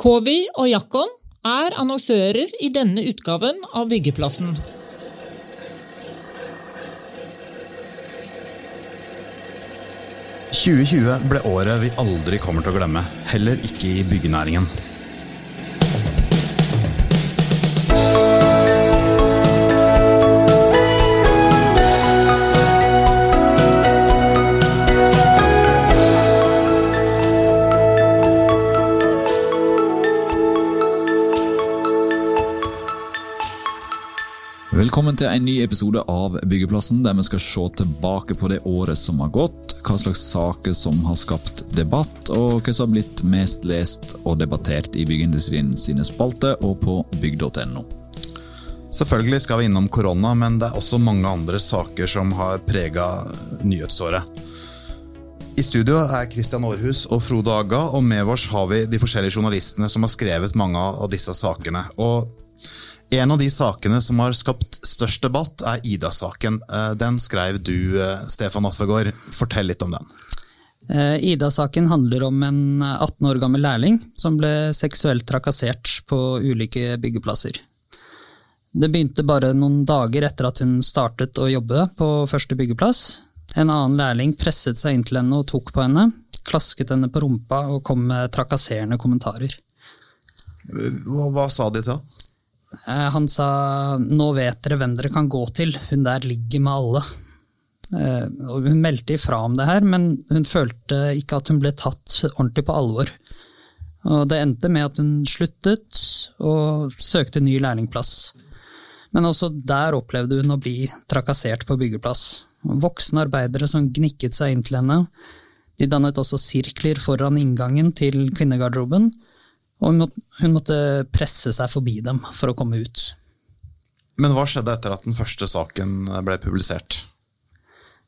Kovi og Jakon er annonsører i denne utgaven av Byggeplassen. «2020 ble året vi aldri kommer til å glemme, heller ikke i byggenæringen. Til en ny episode av Byggeplassen, der vi skal se tilbake på det året som har gått, hva slags saker som har skapt debatt, og hva som har blitt mest lest og debattert i byggeindustrien sine spalter og på bygg.no. Selvfølgelig skal vi innom korona, men det er også mange andre saker som har prega nyhetsåret. I studio er Christian Aarhus og Frode Aga, og med oss har vi de forskjellige journalistene som har skrevet mange av disse sakene. Og en av de sakene som har skapt størst debatt, er Ida-saken. Eh, den skrev du, eh, Stefan Offegård. Fortell litt om den. Eh, Ida-saken handler om en 18 år gammel lærling som ble seksuelt trakassert på ulike byggeplasser. Det begynte bare noen dager etter at hun startet å jobbe på første byggeplass. En annen lærling presset seg inn til henne og tok på henne, klasket henne på rumpa og kom med trakasserende kommentarer. Hva, hva sa de til henne? Eh, han sa 'nå vet dere hvem dere kan gå til, hun der ligger med alle'. Eh, hun meldte ifra om det her, men hun følte ikke at hun ble tatt ordentlig på alvor. Og det endte med at hun sluttet og søkte ny lærlingplass. Men også der opplevde hun å bli trakassert på byggeplass. Voksne arbeidere som gnikket seg inn til henne. De dannet også sirkler foran inngangen til kvinnegarderoben, og hun måtte presse seg forbi dem for å komme ut. Men hva skjedde etter at den første saken ble publisert?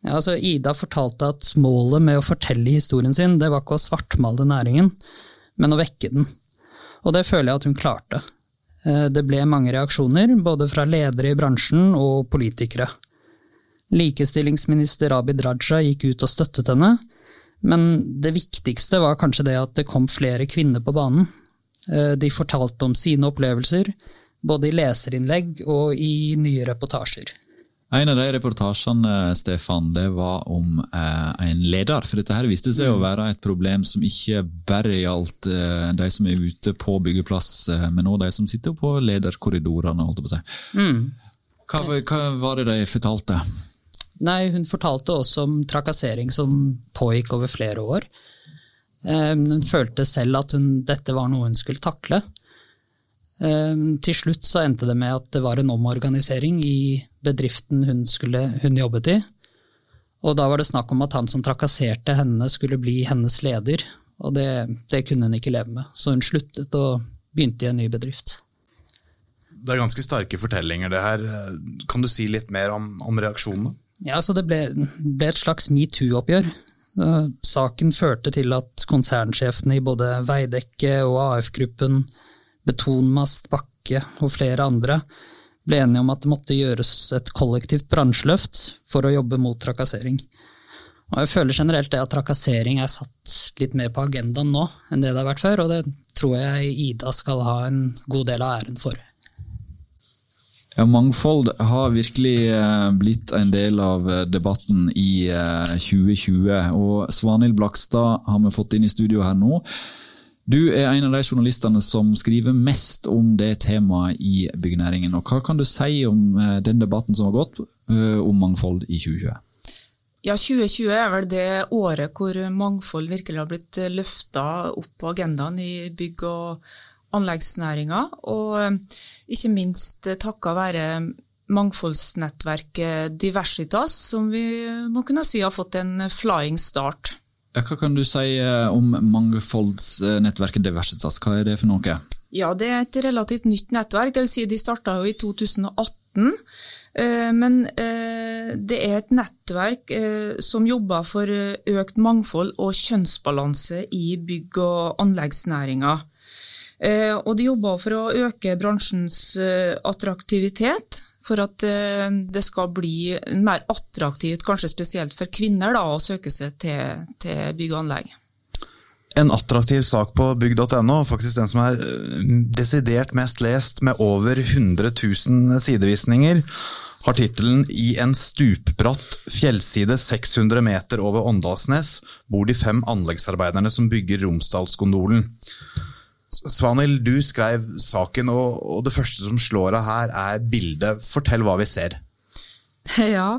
Ja, altså Ida fortalte at målet med å fortelle historien sin, det var ikke å svartmale næringen, men å vekke den. Og det føler jeg at hun klarte. Eh, det ble mange reaksjoner, både fra ledere i bransjen og politikere. Likestillingsminister Abid Raja gikk ut og støttet henne, men det viktigste var kanskje det at det kom flere kvinner på banen. Eh, de fortalte om sine opplevelser, både i leserinnlegg og i nye reportasjer. En av de reportasjene Stefan, det var om eh, en leder. For dette her viste seg å mm. være et problem som ikke bare gjaldt eh, de som er ute på byggeplass, eh, men også de som sitter på lederkorridorene. holdt på å si. Mm. Hva, hva var det de fortalte? Nei, Hun fortalte også om trakassering som pågikk over flere år. Eh, hun følte selv at hun, dette var noe hun skulle takle. Eh, til slutt så endte det med at det var en omorganisering i bedriften hun, skulle, hun jobbet i. Og da var det snakk om at han som trakasserte henne, skulle bli hennes leder. Og det, det kunne hun ikke leve med, så hun sluttet og begynte i en ny bedrift. Det er ganske sterke fortellinger, det her. Kan du si litt mer om, om reaksjonene? Ja, så Det ble, ble et slags metoo-oppgjør. Saken førte til at konsernsjefene i både Veidekke og AF-gruppen, Betonmast, Bakke og flere andre ble enige om at det måtte gjøres et kollektivt bransjeløft for å jobbe mot trakassering. Og jeg føler generelt det at trakassering er satt litt mer på agendaen nå enn det det har vært før, og det tror jeg Ida skal ha en god del av æren for. Ja, Mangfold har virkelig eh, blitt en del av eh, debatten i 2020. Eh, og Svanhild Blakstad har vi fått inn i studio her nå. Du er en av de journalistene som skriver mest om det temaet i byggenæringen. Og hva kan du si om den debatten som har gått om mangfold i 2020? Ja, 2020 er vel det året hvor mangfold virkelig har blitt løfta opp på agendaen i bygg- og anleggsnæringa. Og ikke minst takket takka være mangfoldsnettverket Diversitas, som vi må kunne si har fått en flying start. Hva kan du si eh, om mangfoldsnettverket Diversitas, hva er det for noe? Ja, Det er et relativt nytt nettverk, dvs. Si de starta i 2018. Eh, men det er et nettverk som jobber for økt mangfold og kjønnsbalanse i bygg- og anleggsnæringa. Eh, og de jobber for å øke bransjens eh, attraktivitet, for at eh, det skal bli mer attraktivt, kanskje spesielt for kvinner, da, å søke seg til, til bygg og anlegg. En attraktiv sak på bygg.no, faktisk den som er desidert mest lest, med over 100 000 sidevisninger, har tittelen 'I en stupbratt fjellside 600 meter over Åndalsnes bor de fem anleggsarbeiderne som bygger Romsdalsgondolen'. Svanhild, du skrev saken, og det første som slår av her, er bildet. Fortell hva vi ser. Ja,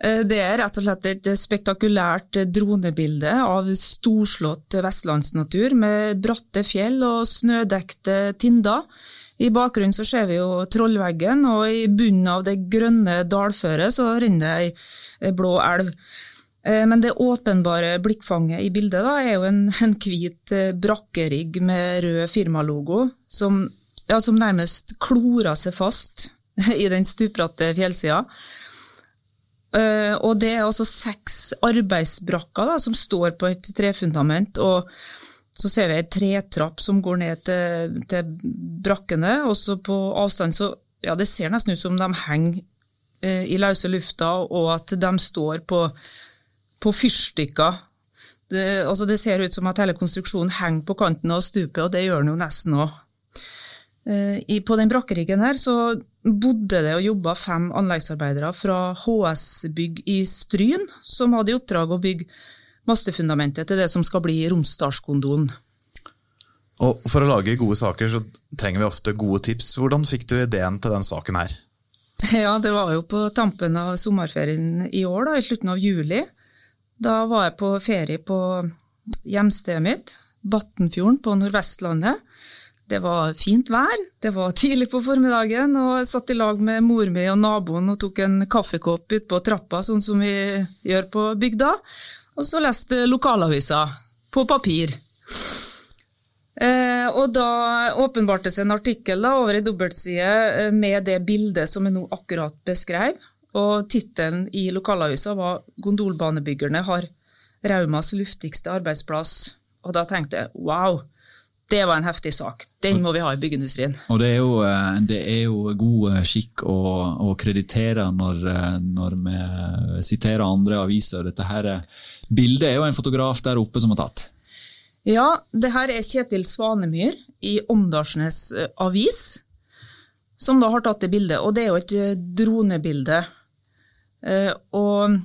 eh, det er rett og slett et spektakulært dronebilde av storslått vestlandsnatur med bratte fjell og snødekte tinder. I bakgrunnen så ser vi jo Trollveggen, og i bunnen av det grønne dalføret så renner ei blå elv. Eh, men det åpenbare blikkfanget i bildet da, er jo en, en hvit eh, brakkerigg med rød firmalogo, som, ja, som nærmest klorer seg fast i den stupbratte fjellsida. Uh, og det er altså seks arbeidsbrakker da, som står på et trefundament. og så ser vi ei tretrapp som går ned til, til brakkene, og så på avstand så ja, Det ser nesten ut som de henger i løse lufta, og at de står på, på fyrstikker. Det, altså det ser ut som at hele konstruksjonen henger på kanten av stupet, og det gjør den jo nesten òg. Uh, på den brakkeriggen her så bodde det og jobba fem anleggsarbeidere fra HS Bygg i Stryn, som hadde i oppdrag å bygge mastefundamentet til det som skal bli Romsdalskondoen. Og For å lage gode saker så trenger vi ofte gode tips. Hvordan fikk du ideen til den saken her? Ja, Det var jo på tampen av sommerferien i år, da, i slutten av juli. Da var jeg på ferie på hjemstedet mitt, Battenfjorden på Nordvestlandet. Det var fint vær, det var tidlig på formiddagen, og jeg satt i lag med mor mi og naboen og tok en kaffekopp utpå trappa, sånn som vi gjør på bygda, og så leste lokalavisa på papir. Eh, og da åpenbarte seg en artikkel da, over ei dobbeltside eh, med det bildet som jeg nå akkurat beskrev, og tittelen i lokalavisa var 'Gondolbanebyggerne har Raumas luftigste arbeidsplass'. Og da tenkte jeg wow, det var en heftig sak. Den må vi ha i byggeindustrien. Og Det er jo, eh, det er jo god eh, skikk å, å kreditere når, eh, når, vi siterer andre aviser. Dette her Bildet er jo en fotograf der oppe som har tatt. Ja, det her er Kjetil Svanemyr i Åndalsnes Avis, som da har tatt det bildet. Og det er jo et dronebilde. Og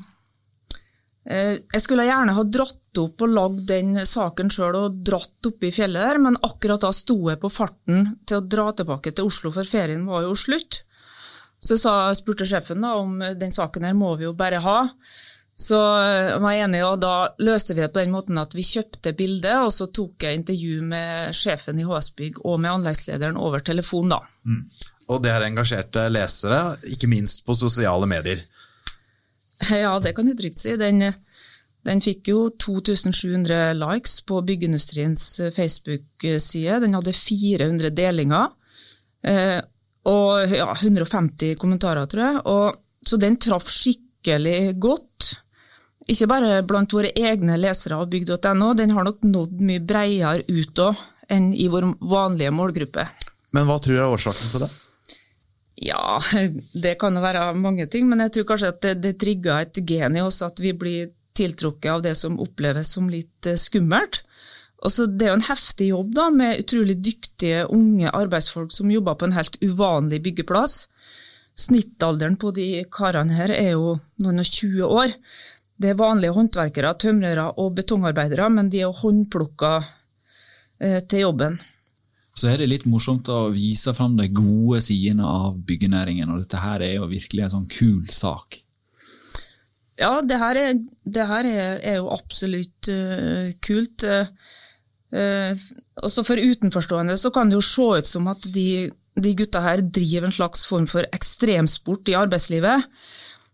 jeg skulle gjerne ha dratt opp og lagd den saken sjøl og dratt opp i fjellet der, men akkurat da sto jeg på farten til å dra tilbake til Oslo, for ferien var jo slutt. Så jeg spurte sjefen da om den saken her må vi jo bare ha. Så jeg var enig, og da løste vi det på den måten at vi kjøpte bildet, og så tok jeg intervju med sjefen i HS Bygg og med anleggslederen over telefon, da. Mm. Og det har engasjerte lesere, ikke minst på sosiale medier. Ja, det kan du trygt si. Den den fikk jo 2700 likes på Byggeindustriens eh, Facebook-side. Den hadde 400 delinger. Eh, og ja, 150 kommentarer, tror jeg. Og, så den traff skikkelig godt. Ikke bare blant våre egne lesere av bygg.no, den har nok nådd mye bredere ut òg enn i vår vanlige målgruppe. Men hva tror du er årsaken til det? Ja, det kan jo være mange ting, men jeg tror kanskje at det, det trigger et gen i oss at vi blir tiltrukket av det som oppleves som litt eh, skummelt. Også det er jo en heftig jobb da, med utrolig dyktige unge arbeidsfolk som jobber på en helt uvanlig byggeplass. Snittalderen på de karene her er jo noen og 20 år. Det er vanlige håndverkere, tømrere og betongarbeidere, men de er håndplukka eh, til jobben. Så er det litt morsomt å vise fram de gode sidene av byggenæringen, og dette her er jo virkelig en sånn kul sak. Ja, det her er, det her er, er jo absolutt uh, kult. Uh, også for utenforstående så kan det jo se ut som at de, de gutta her driver en slags form for ekstremsport i arbeidslivet.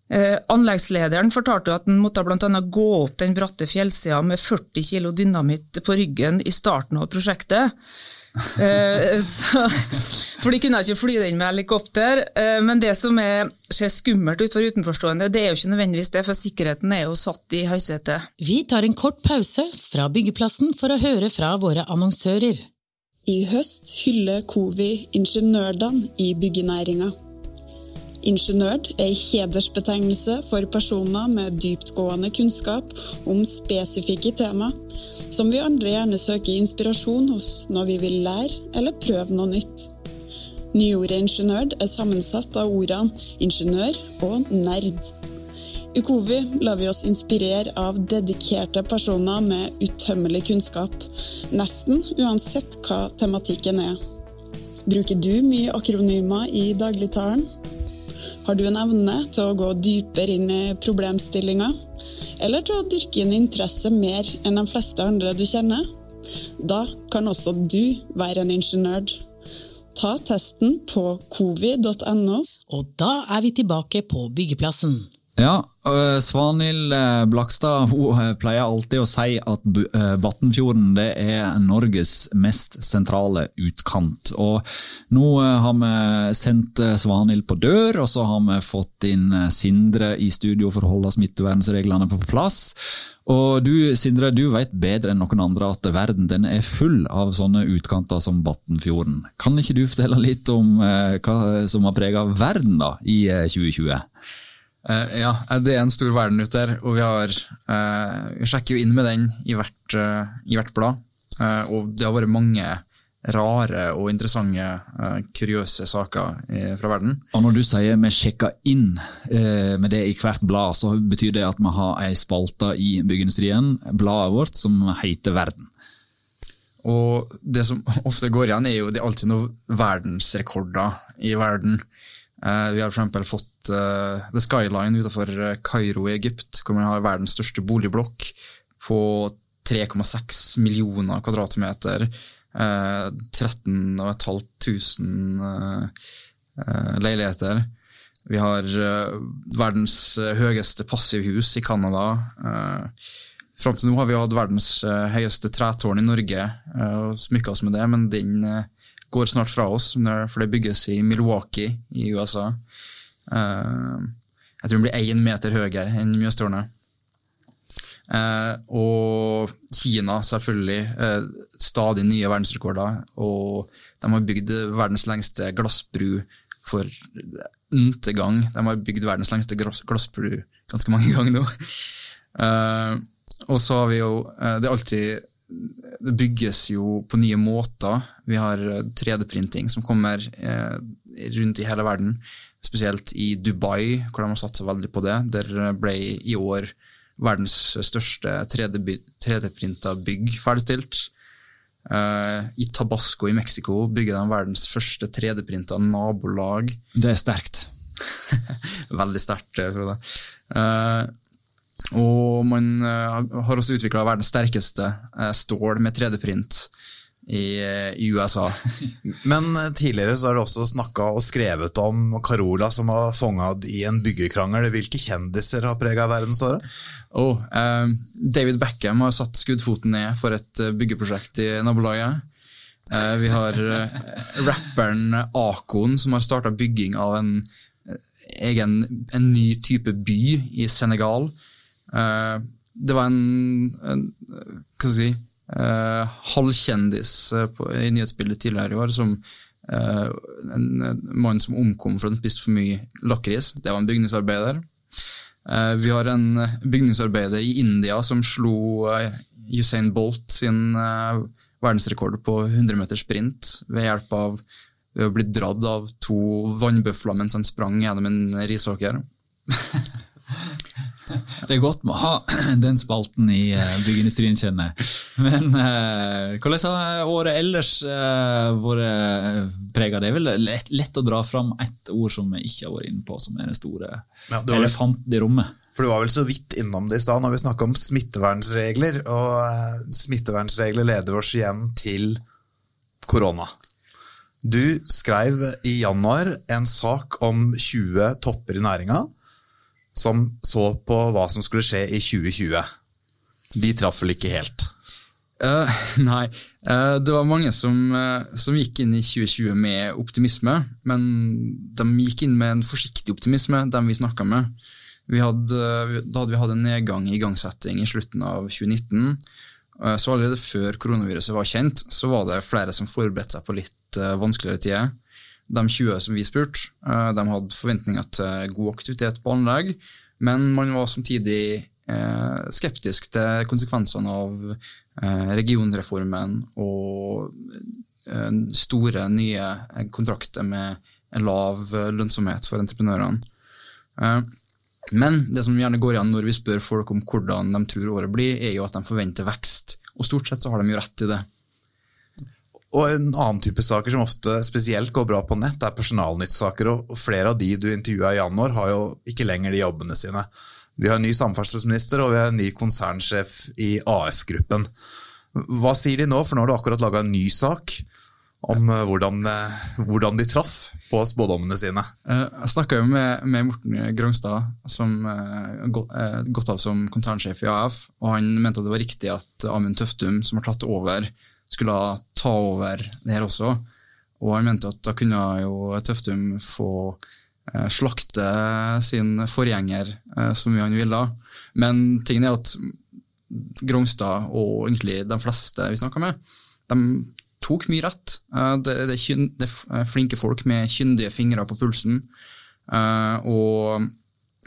Uh, anleggslederen fortalte at han måtte blant annet gå opp den bratte fjellsida med 40 kg dynamitt på ryggen i starten av prosjektet. Eh, så, for de kunne ikke fly den med helikopter. Eh, men det som er, ser skummelt ut for utenforstående, det er jo ikke nødvendigvis det, for sikkerheten er jo satt i høysetet. Vi tar en kort pause fra byggeplassen for å høre fra våre annonsører. I høst hyller Covi ingeniørdagen i byggenæringa. Ingeniør er en hedersbetegnelse for personer med dyptgående kunnskap om spesifikke tema, som vi andre gjerne søker inspirasjon hos når vi vil lære eller prøve noe nytt. Nyordet ingeniør er sammensatt av ordene ingeniør og nerd. I Kovi lar vi oss inspirere av dedikerte personer med utømmelig kunnskap, nesten uansett hva tematikken er. Bruker du mye akronymer i dagligtalen? Har du en evne til å gå dypere inn i problemstillinga? Eller til å dyrke inn interesse mer enn de fleste andre du kjenner? Da kan også du være en ingeniør. Ta testen på covi.no. Og da er vi tilbake på byggeplassen. Ja, øh, Svanhild øh, Blakstad hun øh, pleier alltid å si at Batnfjorden det er Norges mest sentrale utkant. Og nå har vi sendt Svanhild på dør, og så har vi fått inn Sindre i studio for å holde smittevernreglene på plass. Og du Sindre, du vet bedre enn noen andre at verden den er full av sånne utkanter som Batnfjorden. Kan ikke du fortelle litt om hva som har preget verden da, i øh, 2020? Eh, ja, eh, det er en stor verden ute der, og vi, har, eh, vi sjekker jo inn med den i hvert, i hvert blad. Og det har vært mange rare og interessante, uh, kuriøse saker eh, fra verden. Og når du sier vi sjekker inn uh, med det i hvert blad, så betyr det at vi har ei spalte i byggeindustrien, bladet vårt, som heter Verden. Og det som ofte går igjen, er jo det er alltid noen verdensrekorder i verden. Eh, vi har eksempel fått eh, The Skyline utenfor eh, Kairo i Egypt, hvor man har verdens største boligblokk på 3,6 millioner kvadratmeter. Eh, 13 500 eh, eh, leiligheter. Vi har verdens høyeste passivhus i Canada. Fram til nå har vi hatt verdens høyeste tretårn i Norge og smykka oss med det, men den går snart fra oss, for det bygges i Milwaukee i USA. Eh, jeg tror den blir én meter høyere enn Mjøstårnet. Eh, og Kina, selvfølgelig. Eh, stadig nye verdensrekorder. Og de har bygd verdens lengste glassbru for n-te gang. De har bygd verdens lengste glassbru ganske mange ganger nå. Og så har vi jo Det er alltid det bygges jo på nye måter. Vi har eh, 3D-printing som kommer eh, rundt i hele verden. Spesielt i Dubai, hvor de har satsa veldig på det. Der ble i år verdens største 3D-printa bygg ferdigstilt. Uh, I Tabasco i Mexico bygger de verdens første 3D-printa nabolag. Det er sterkt. Veldig sterkt, eh, Frode. Eh, og man eh, har også utvikla verdens sterkeste eh, stål med 3D-print i, eh, USA. Men tidligere så har du også snakka og skrevet om Carola som har fanga i en byggekrangel. Hvilke kjendiser har prega verdensåret? Oh, eh, David Beckham har satt skuddfoten ned for et byggeprosjekt i nabolaget. Eh, vi har eh, rapperen Akon som har starta bygging av en egen en ny type by i Senegal. Eh, det var en, en eh, hva skal jeg si, eh, halvkjendis eh, på, i nyhetsbildet tidligere i år som en, mann som omkom for at han spiste for mye lakris. Det var en bygningsarbeider. Vi har en bygningsarbeider i India som slo Usain Bolt sin verdensrekord på 100 meter sprint ved hjelp av å bli dratt av to vannbøfler mens han sprang gjennom en risåker. Det er godt med å ha den spalten i eh, byggeindustrien, kjenner jeg. Men eh, hvordan har året ellers uh, vært prega? Det er vel lett, lett å dra fram ett ord som vi ikke har vært inne på, som er den store Ja, var- elefanten i rommet. For du var vel så vidt innom det i stad når vi snakka om smittevernregler. Og eh, smittevernregler leder oss igjen til korona. Du skrev i januar en sak om 20 topper i næringa som så på hva som skulle skje i 2020. De traff vel ikke helt. Uh, nei, Uh, det var mange som, uh, som gikk inn i 2020 med optimisme, men de gikk inn med en forsiktig optimisme, dem vi snakka med. Vi hadde, da hadde vi hatt en nedgang i igangsetting i slutten av 2019. eh, Så allerede før koronaviruset var kjent, så var det flere som forberedte seg på litt vanskeligere tider. De 20 som vi spurte, eh, de hadde forventninger til god aktivitet på anlegg, men man var samtidig eh, skeptisk til konsekvensene av eh, regionreformen og store, nye kontrakter med lav lønnsomhet for entreprenørene. Men det som gjerne går igjen når vi spør folk om hvordan de tror året blir, er jo at de forventer vekst. Og stort sett så har de jo rett i det. Og En annen type saker som ofte spesielt går bra på nett, er personalnyttsaker. og Flere av de du intervjua i januar, har jo ikke lenger de jobbene sine. Vi har en ny samferdselsminister og vi har en ny konsernsjef i AF-gruppen. Hva sier de nå, for nå har du akkurat laga en ny sak om eh, hvordan, eh, hvordan, de traff på spådommene sine. Eh, jeg snakka med, med, Morten Grøngstad, som gått av som konsernsjef i AF, og han mente det var riktig at Amund Tøftum, som har tatt over skulle ta over det her også. Og han mente at da kunne jo Tøftum få eh, slakte sin forgjenger eh, så mye han ville. Men tingen er at Grongstad og egentlig de fleste vi snakka med, de tok mye rett. Eh, det, det, det, er flinke folk med kyndige fingre på pulsen. Og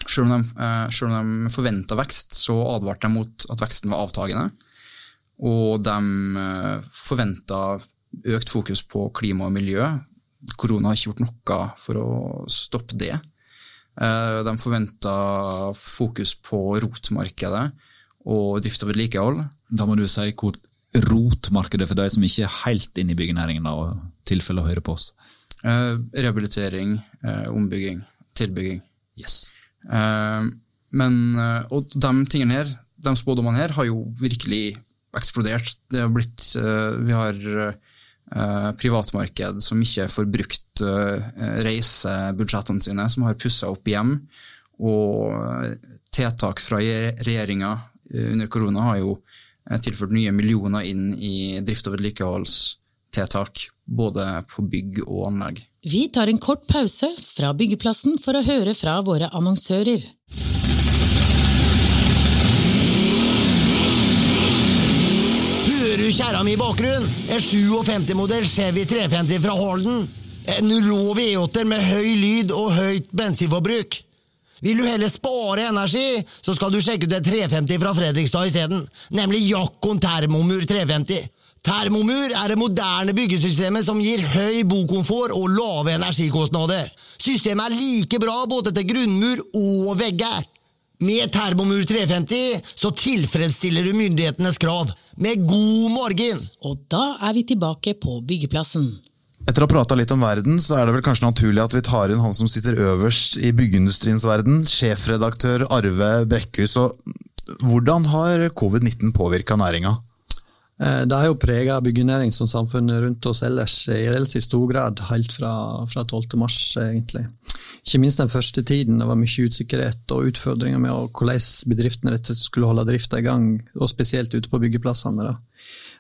selv om de, selv de forventa vekst, så advarte de mot at veksten var avtagende. Og de eh, forventa økt fokus på klima og miljø. Korona har ikke gjort noe for å stoppe det. Eh, de forventa fokus på rotmarkedet og drift og vedlikehold. Da må du si hvor rotmarkedet for de som ikke er helt inne i byggenæringen og tilfelle høyre på oss. Eh, rehabilitering, ombygging, tilbygging. Yes. Men, og de tingene her, de spådommene her har jo virkelig eksplodert. Det har blitt, eh, vi har eh, privatmarked som ikke får brukt eh, reisebudsjettene sine, som har pussa opp hjem. Og tiltak fra regjeringa under korona har jo tilført nye millioner inn i drift- og vedlikeholdstiltak, både på bygg og anlegg. Vi tar en kort pause fra byggeplassen for å høre fra våre annonsører. Du kjerra mi i bakgrunnen? En 57-modell Chevy 350 fra Holden. En rå V8-er med høy lyd og høyt bensinforbruk. Vil du heller spare energi, så skal du sjekke ut en 350 fra Fredrikstad isteden, nemlig Jakkon Termomur 350. Termomur er det moderne byggesystemet som gir høy bokomfort og lave energikostnader. Systemet er like bra både til grunnmur og vegger. Med Termomur 350 så tilfredsstiller du myndighetenes krav, med god morgen! Og da er vi tilbake på byggeplassen. Etter å ha prata litt om verden, så er det vel kanskje naturlig at vi tar inn han som sitter øverst i byggeindustriens verden, sjefredaktør Arve Brekkhus. Hvordan har covid-19 påvirka næringa? Eh, det har jo prega byggenæring som samfunnet rundt oss ellers i relativt stor grad, helt fra, fra 12. mars, egentlig. Ikke minst den første tiden. Det var mye usikkerhet og utfordringer med hvordan bedriftene skulle holde drifta i gang, og spesielt ute på byggeplassene. Da.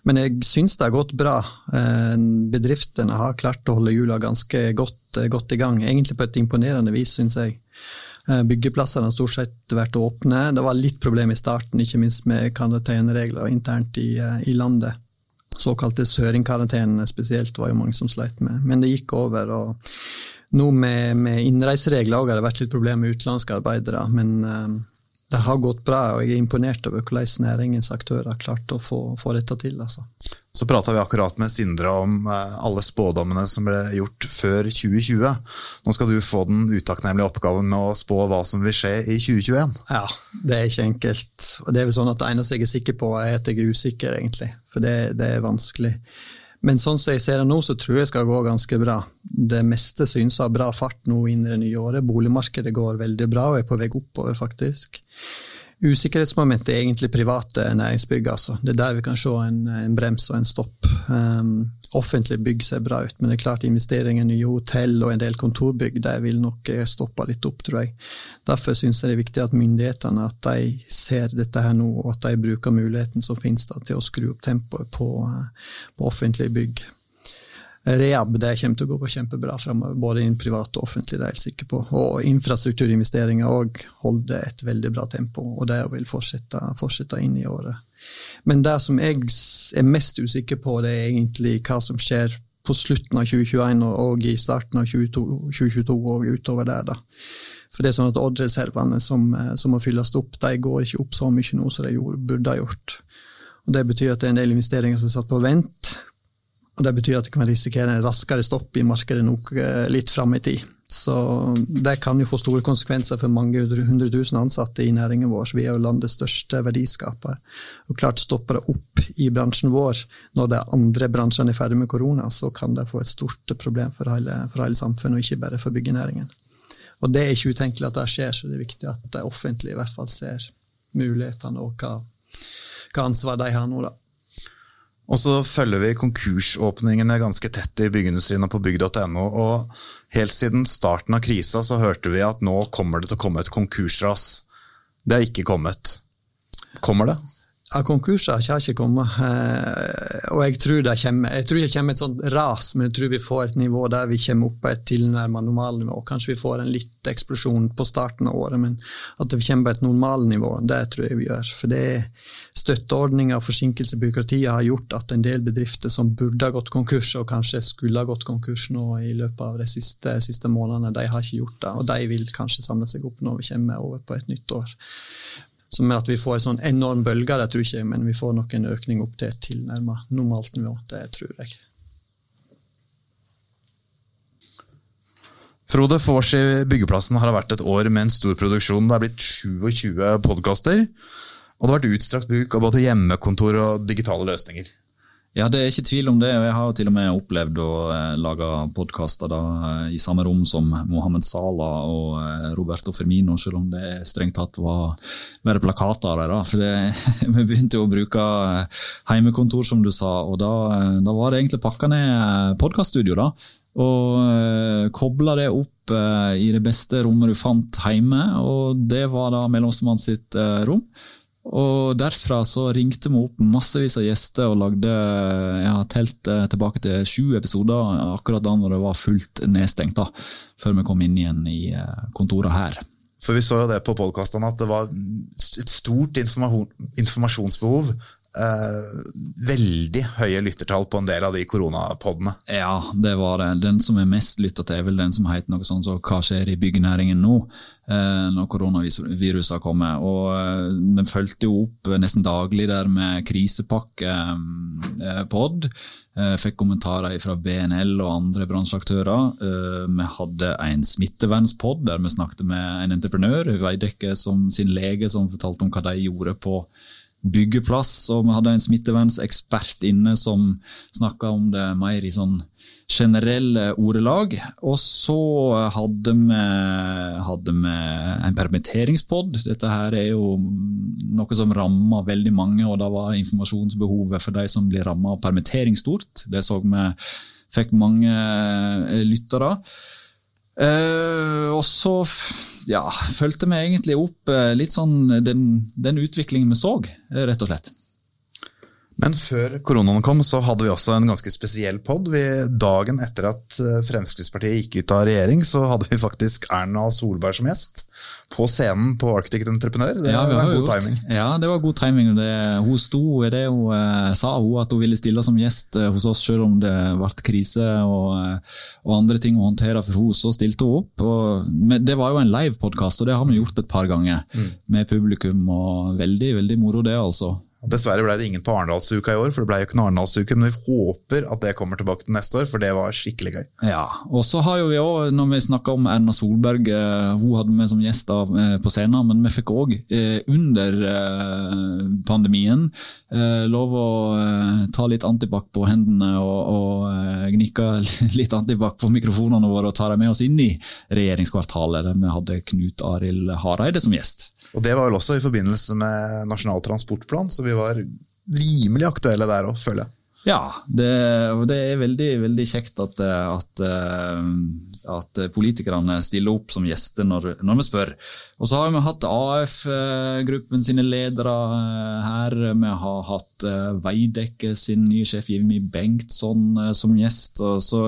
Men jeg syns det har gått bra. Eh, bedriftene har klart å holde hjula ganske godt, godt, i gang, egentlig på et imponerende vis, syns jeg. Eh, byggeplassene har stort sett vært åpne. Det var litt problem i starten, ikke minst med karanteneregler internt i, eh, i landet. Såkalte søringkarantene spesielt var jo mange som sleit med, men det gikk over. og Nå med, med innreiseregler har det vært litt problemer med utenlandske arbeidere, men uh, det har gått bra, og jeg er imponert over hvordan næringens aktører har klart å få, få dette til. Altså. Så prata vi akkurat med Sindre om eh, alle spådommene som ble gjort før 2020. Nå skal du få den utakknemlige oppgaven med å spå hva som vil skje i 2021. Ja, det er ikke enkelt. Og det er vel sånn at det eneste jeg er sikker på, er at jeg er usikker, egentlig. For det, det er vanskelig. Men sånn som jeg ser det nå, så tror jeg skal gå ganske bra. Det meste synes å ha bra fart nå inn i det nye året. Boligmarkedet går veldig bra og er på vei oppover, faktisk. Usikkerhetsmomentet er egentlig private næringsbygg. Altså. Det er der vi kan se en, en brems og en stopp. Um, offentlige bygg ser bra ut, men det er klart investeringer i nye hotell og en del kontorbygg der vil nok eh, stoppe litt opp, tror jeg. Derfor syns jeg det er viktig at myndighetene at de ser dette her nå, og at de bruker muligheten som finnes da, til å skru opp tempoet på, eh, på offentlige bygg. Rehab det kommer til å gå kjempebra fremover, både innen privat og offentlig. det er jeg helt sikker på. Og infrastrukturinvesteringer òg holder et veldig bra tempo, og det vil fortsette, fortsette inn i året. Men det som jeg er mest usikker på, det er egentlig hva som skjer på slutten av 2021 og, i starten av 2022, 2022 og utover der. da. For det er sånn at Odd-reservene som, som, må fylles opp, de går ikke opp så mye nå som de burde ha gjort. Og Det betyr at det er en del investeringer som er satt på vent. Og Det betyr at du kan risikere en raskere stopp i markedet nok litt fram i tid. Så Det kan jo få store konsekvenser for mange hundre tusen ansatte i næringen vår. Vi er jo landets største verdiskaper. Og klart Stopper det opp i bransjen vår når de andre bransjene er ferdig med korona, så kan det få et stort problem for hele, for hele samfunnet, og ikke bare for byggenæringen. Og Det er ikke utenkelig at det skjer, så det er viktig at det offentlige i hvert fall ser mulighetene og hva, hva ansvar de har nå. da. Og så følger vi konkursåpningene ganske tett i byggeindustrien og på bygg.no. og Helt siden starten av krisa så hørte vi at nå kommer det til å komme et konkursras. Det er ikke kommet. Kommer det? Ja, konkurser har ikke kommet, eh, og jeg tror det kommer. Jeg tror det kommer et sånt ras, men jeg tror vi får et nivå der vi kommer opp på et tilnærmet normalnivå. Kanskje vi får en litt eksplosjon på starten av året, men at vi kommer på et normalnivå, det tror jeg vi gjør. For det er støtteordninger forsinkelse byråkratiet har gjort at en del bedrifter som burde ha gått konkurs, og kanskje skulle ha gått konkurs nå i løpet av de siste, siste månedene, de har ikke gjort det. Og de vil kanskje samle seg opp når vi kommer over på et nytt år. Som er at vi får en sånn enorm bølge, det tror jeg ikke, men vi får nok en økning opp til et tilnærmet normalt nivå. Det tror jeg. Frode, for oss i Byggeplassen har det vært et år med en stor produksjon. Det er blitt 27 podkaster. Og det har vært utstrakt bruk av både hjemmekontor og digitale løsninger. Ja, det er ikke tvil om det. og Jeg har til og med opplevd å eh, lage podkaster eh, i samme rom som Mohammed Salah og eh, Roberto Firmino, selv om det strengt tatt var bare plakater der. Da. For vi begynte jo å bruke heimekontor, som du sa, og da, da var det egentlig pakka ned podkaststudio. Og kobla det opp i det beste rommet du fant hjemme, og det var da mellommann sitt rom. Og derfra så ringte vi opp massevis av gjester og lagde Jeg har telt eh, tilbake til sju episoder akkurat da når det var fullt nedstengt, da, før vi kom inn igjen i eh, kontoret her. For vi så jo det på podkastene at det var et stort informasjonsbehov Eh, veldig høye lyttertall på en del av de koronapodene. Ja, det var det. Den som er mest lytta til, er vel den som heter noe sånt så Hva skjer i byggenæringen nå? Eh, når koronaviruset har kommet. Og eh, den fulgte jo opp nesten daglig der med krisepakkepod. Eh, fikk kommentarer fra BNL og andre bransjeaktører. Vi hadde en smittevernspod der vi snakket med en entreprenør, Veidekke, som sin lege, som fortalte om hva de gjorde på byggeplass. Og vi hadde en smittevernsekspert inne som snakka om det mer i sånn generelle ordelag. Og så hadde vi, hadde vi en permitteringspod. Dette her er jo noe som rammer veldig mange, og da var informasjonsbehovet for de som blir ramma av permittering stort. Det så vi fikk mange lyttere. Uh, og så ja, fulgte vi egentlig opp uh, litt sånn den, den utviklingen vi så, rett og slett. Men før koronaen kom, så hadde vi også en ganske spesiell pod. Dagen etter at eh, Fremskrittspartiet gikk ut av regjering, så hadde vi faktisk Erna Solberg som gjest. På scenen på Arctic Entreprenør. Det ja, var god gjort. timing. Ja, det var god timing. Det, hun sto i det hun eh, sa, hun at hun ville stille som gjest eh, hos oss selv om det ble krise og, og andre ting å håndtere for henne. Så stilte hun opp. Og, det var jo en live-podkast, og det har vi gjort et par ganger mm. med publikum. og Veldig, veldig moro, det, altså. Dessverre ble det ingen på Arendalsuka i år, for det ble jo ikke noen Arendalsuke, men vi håper at det kommer tilbake til neste år, for det var skikkelig gøy. Ja, og så har jo vi også, når vi snakka om Erna Solberg, eh, hun hadde vi som gjest eh, på scenen, men vi fikk òg eh, under pandemien lov å ta litt antibac på hendene og, og gnikke litt antibac på mikrofonene våre og ta dem med oss inn i regjeringskvartalet, der vi hadde Knut Arild Hareide som gjest. Og Det var vel også i forbindelse med Nasjonal transportplan, så vi var rimelig aktuelle der òg, føler jeg. Ja, det, det er veldig, veldig kjekt at, at at politikerne stiller opp som gjester når, når vi spør. Og så har vi hatt AF-gruppen sine ledere eh, her. Vi har hatt eh, Veidekke sin nye sjef Jimmy Bengtsson eh, som gjest. Og så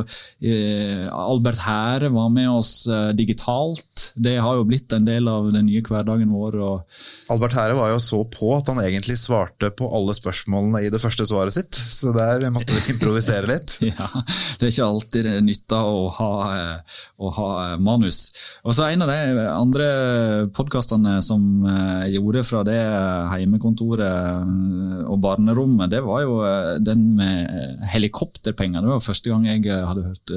Albert Hære var med oss digitalt. Det har jo blitt en del av den nye hverdagen vår. Albert Hære var jo så på at han egentlig svarte på alle spørsmålene i det første svaret sitt. Så der måtte vi improvisere litt. Ja, det er ikke alltid nytter å ha, eh, å ha eh, manus. Og så En av de andre podkastene som jeg gjorde fra det heimekontoret og barnerommet, det var jo den med helikopterpenger. Det var første gang jeg hadde hørt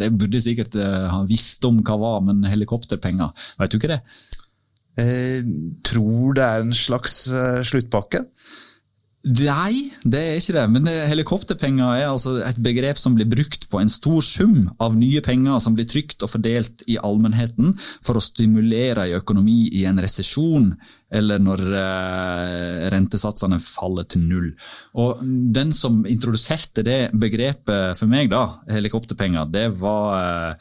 Det burde sikkert ha visst om hva var, men helikopterpenger, vet du ikke det? Jeg tror det er en slags sluttpakke. Nei, det er ikke det. Men helikopterpenger er altså et begrep som blir brukt på en stor sum av nye penger som blir trygt og fordelt i allmennheten for å stimulere i økonomi i en resesjon, eller når eh, rentesatsene faller til null. Og Den som introduserte det begrepet for meg, da, helikopterpenger, det var Eh,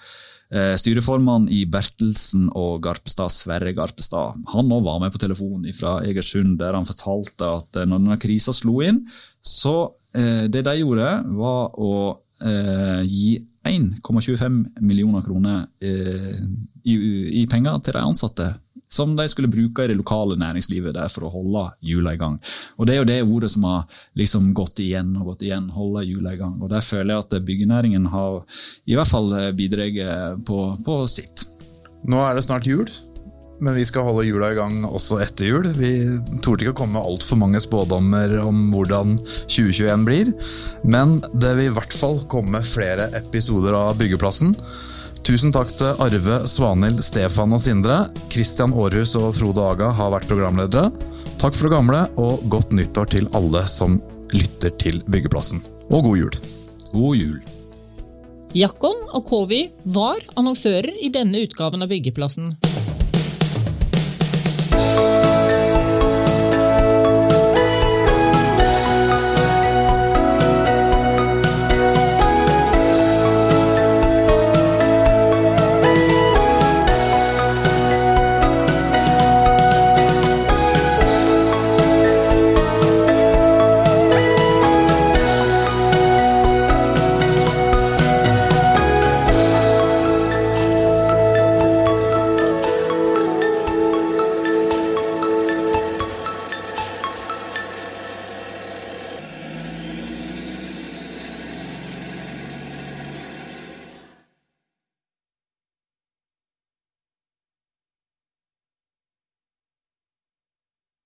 styreformann i Bertelsen og Garpestad, Sverre Garpestad, han òg var med på telefonen fra Egersund, der han fortalte at eh, når denne krisa slo inn, så eh, det de gjorde, var å gi 1,25 millioner kroner i, i penger til de ansatte som de skulle bruke i det lokale næringslivet der for å holde hjula i gang. Og Det er jo det ordet som har liksom gått igjen og gått igjen, holde hjula i gang. Og Der føler jeg at byggenæringen har i hvert fall bidratt på, på sitt. Nå er det snart jul, men vi skal holde jula i gang også etter jul. Vi torde ikke å komme med altfor mange spådommer om hvordan 2021 blir, men det vil i hvert fall komme flere episoder av Byggeplassen. Tusen takk til Arve, Svanhild, Stefan og Sindre. Kristian Aarhus og Frode Aga har vært programledere. Takk for det gamle, og godt nyttår til alle som lytter til Byggeplassen. Og god jul. God jul. Jakon og Kowi var annonsører i denne utgaven av Byggeplassen.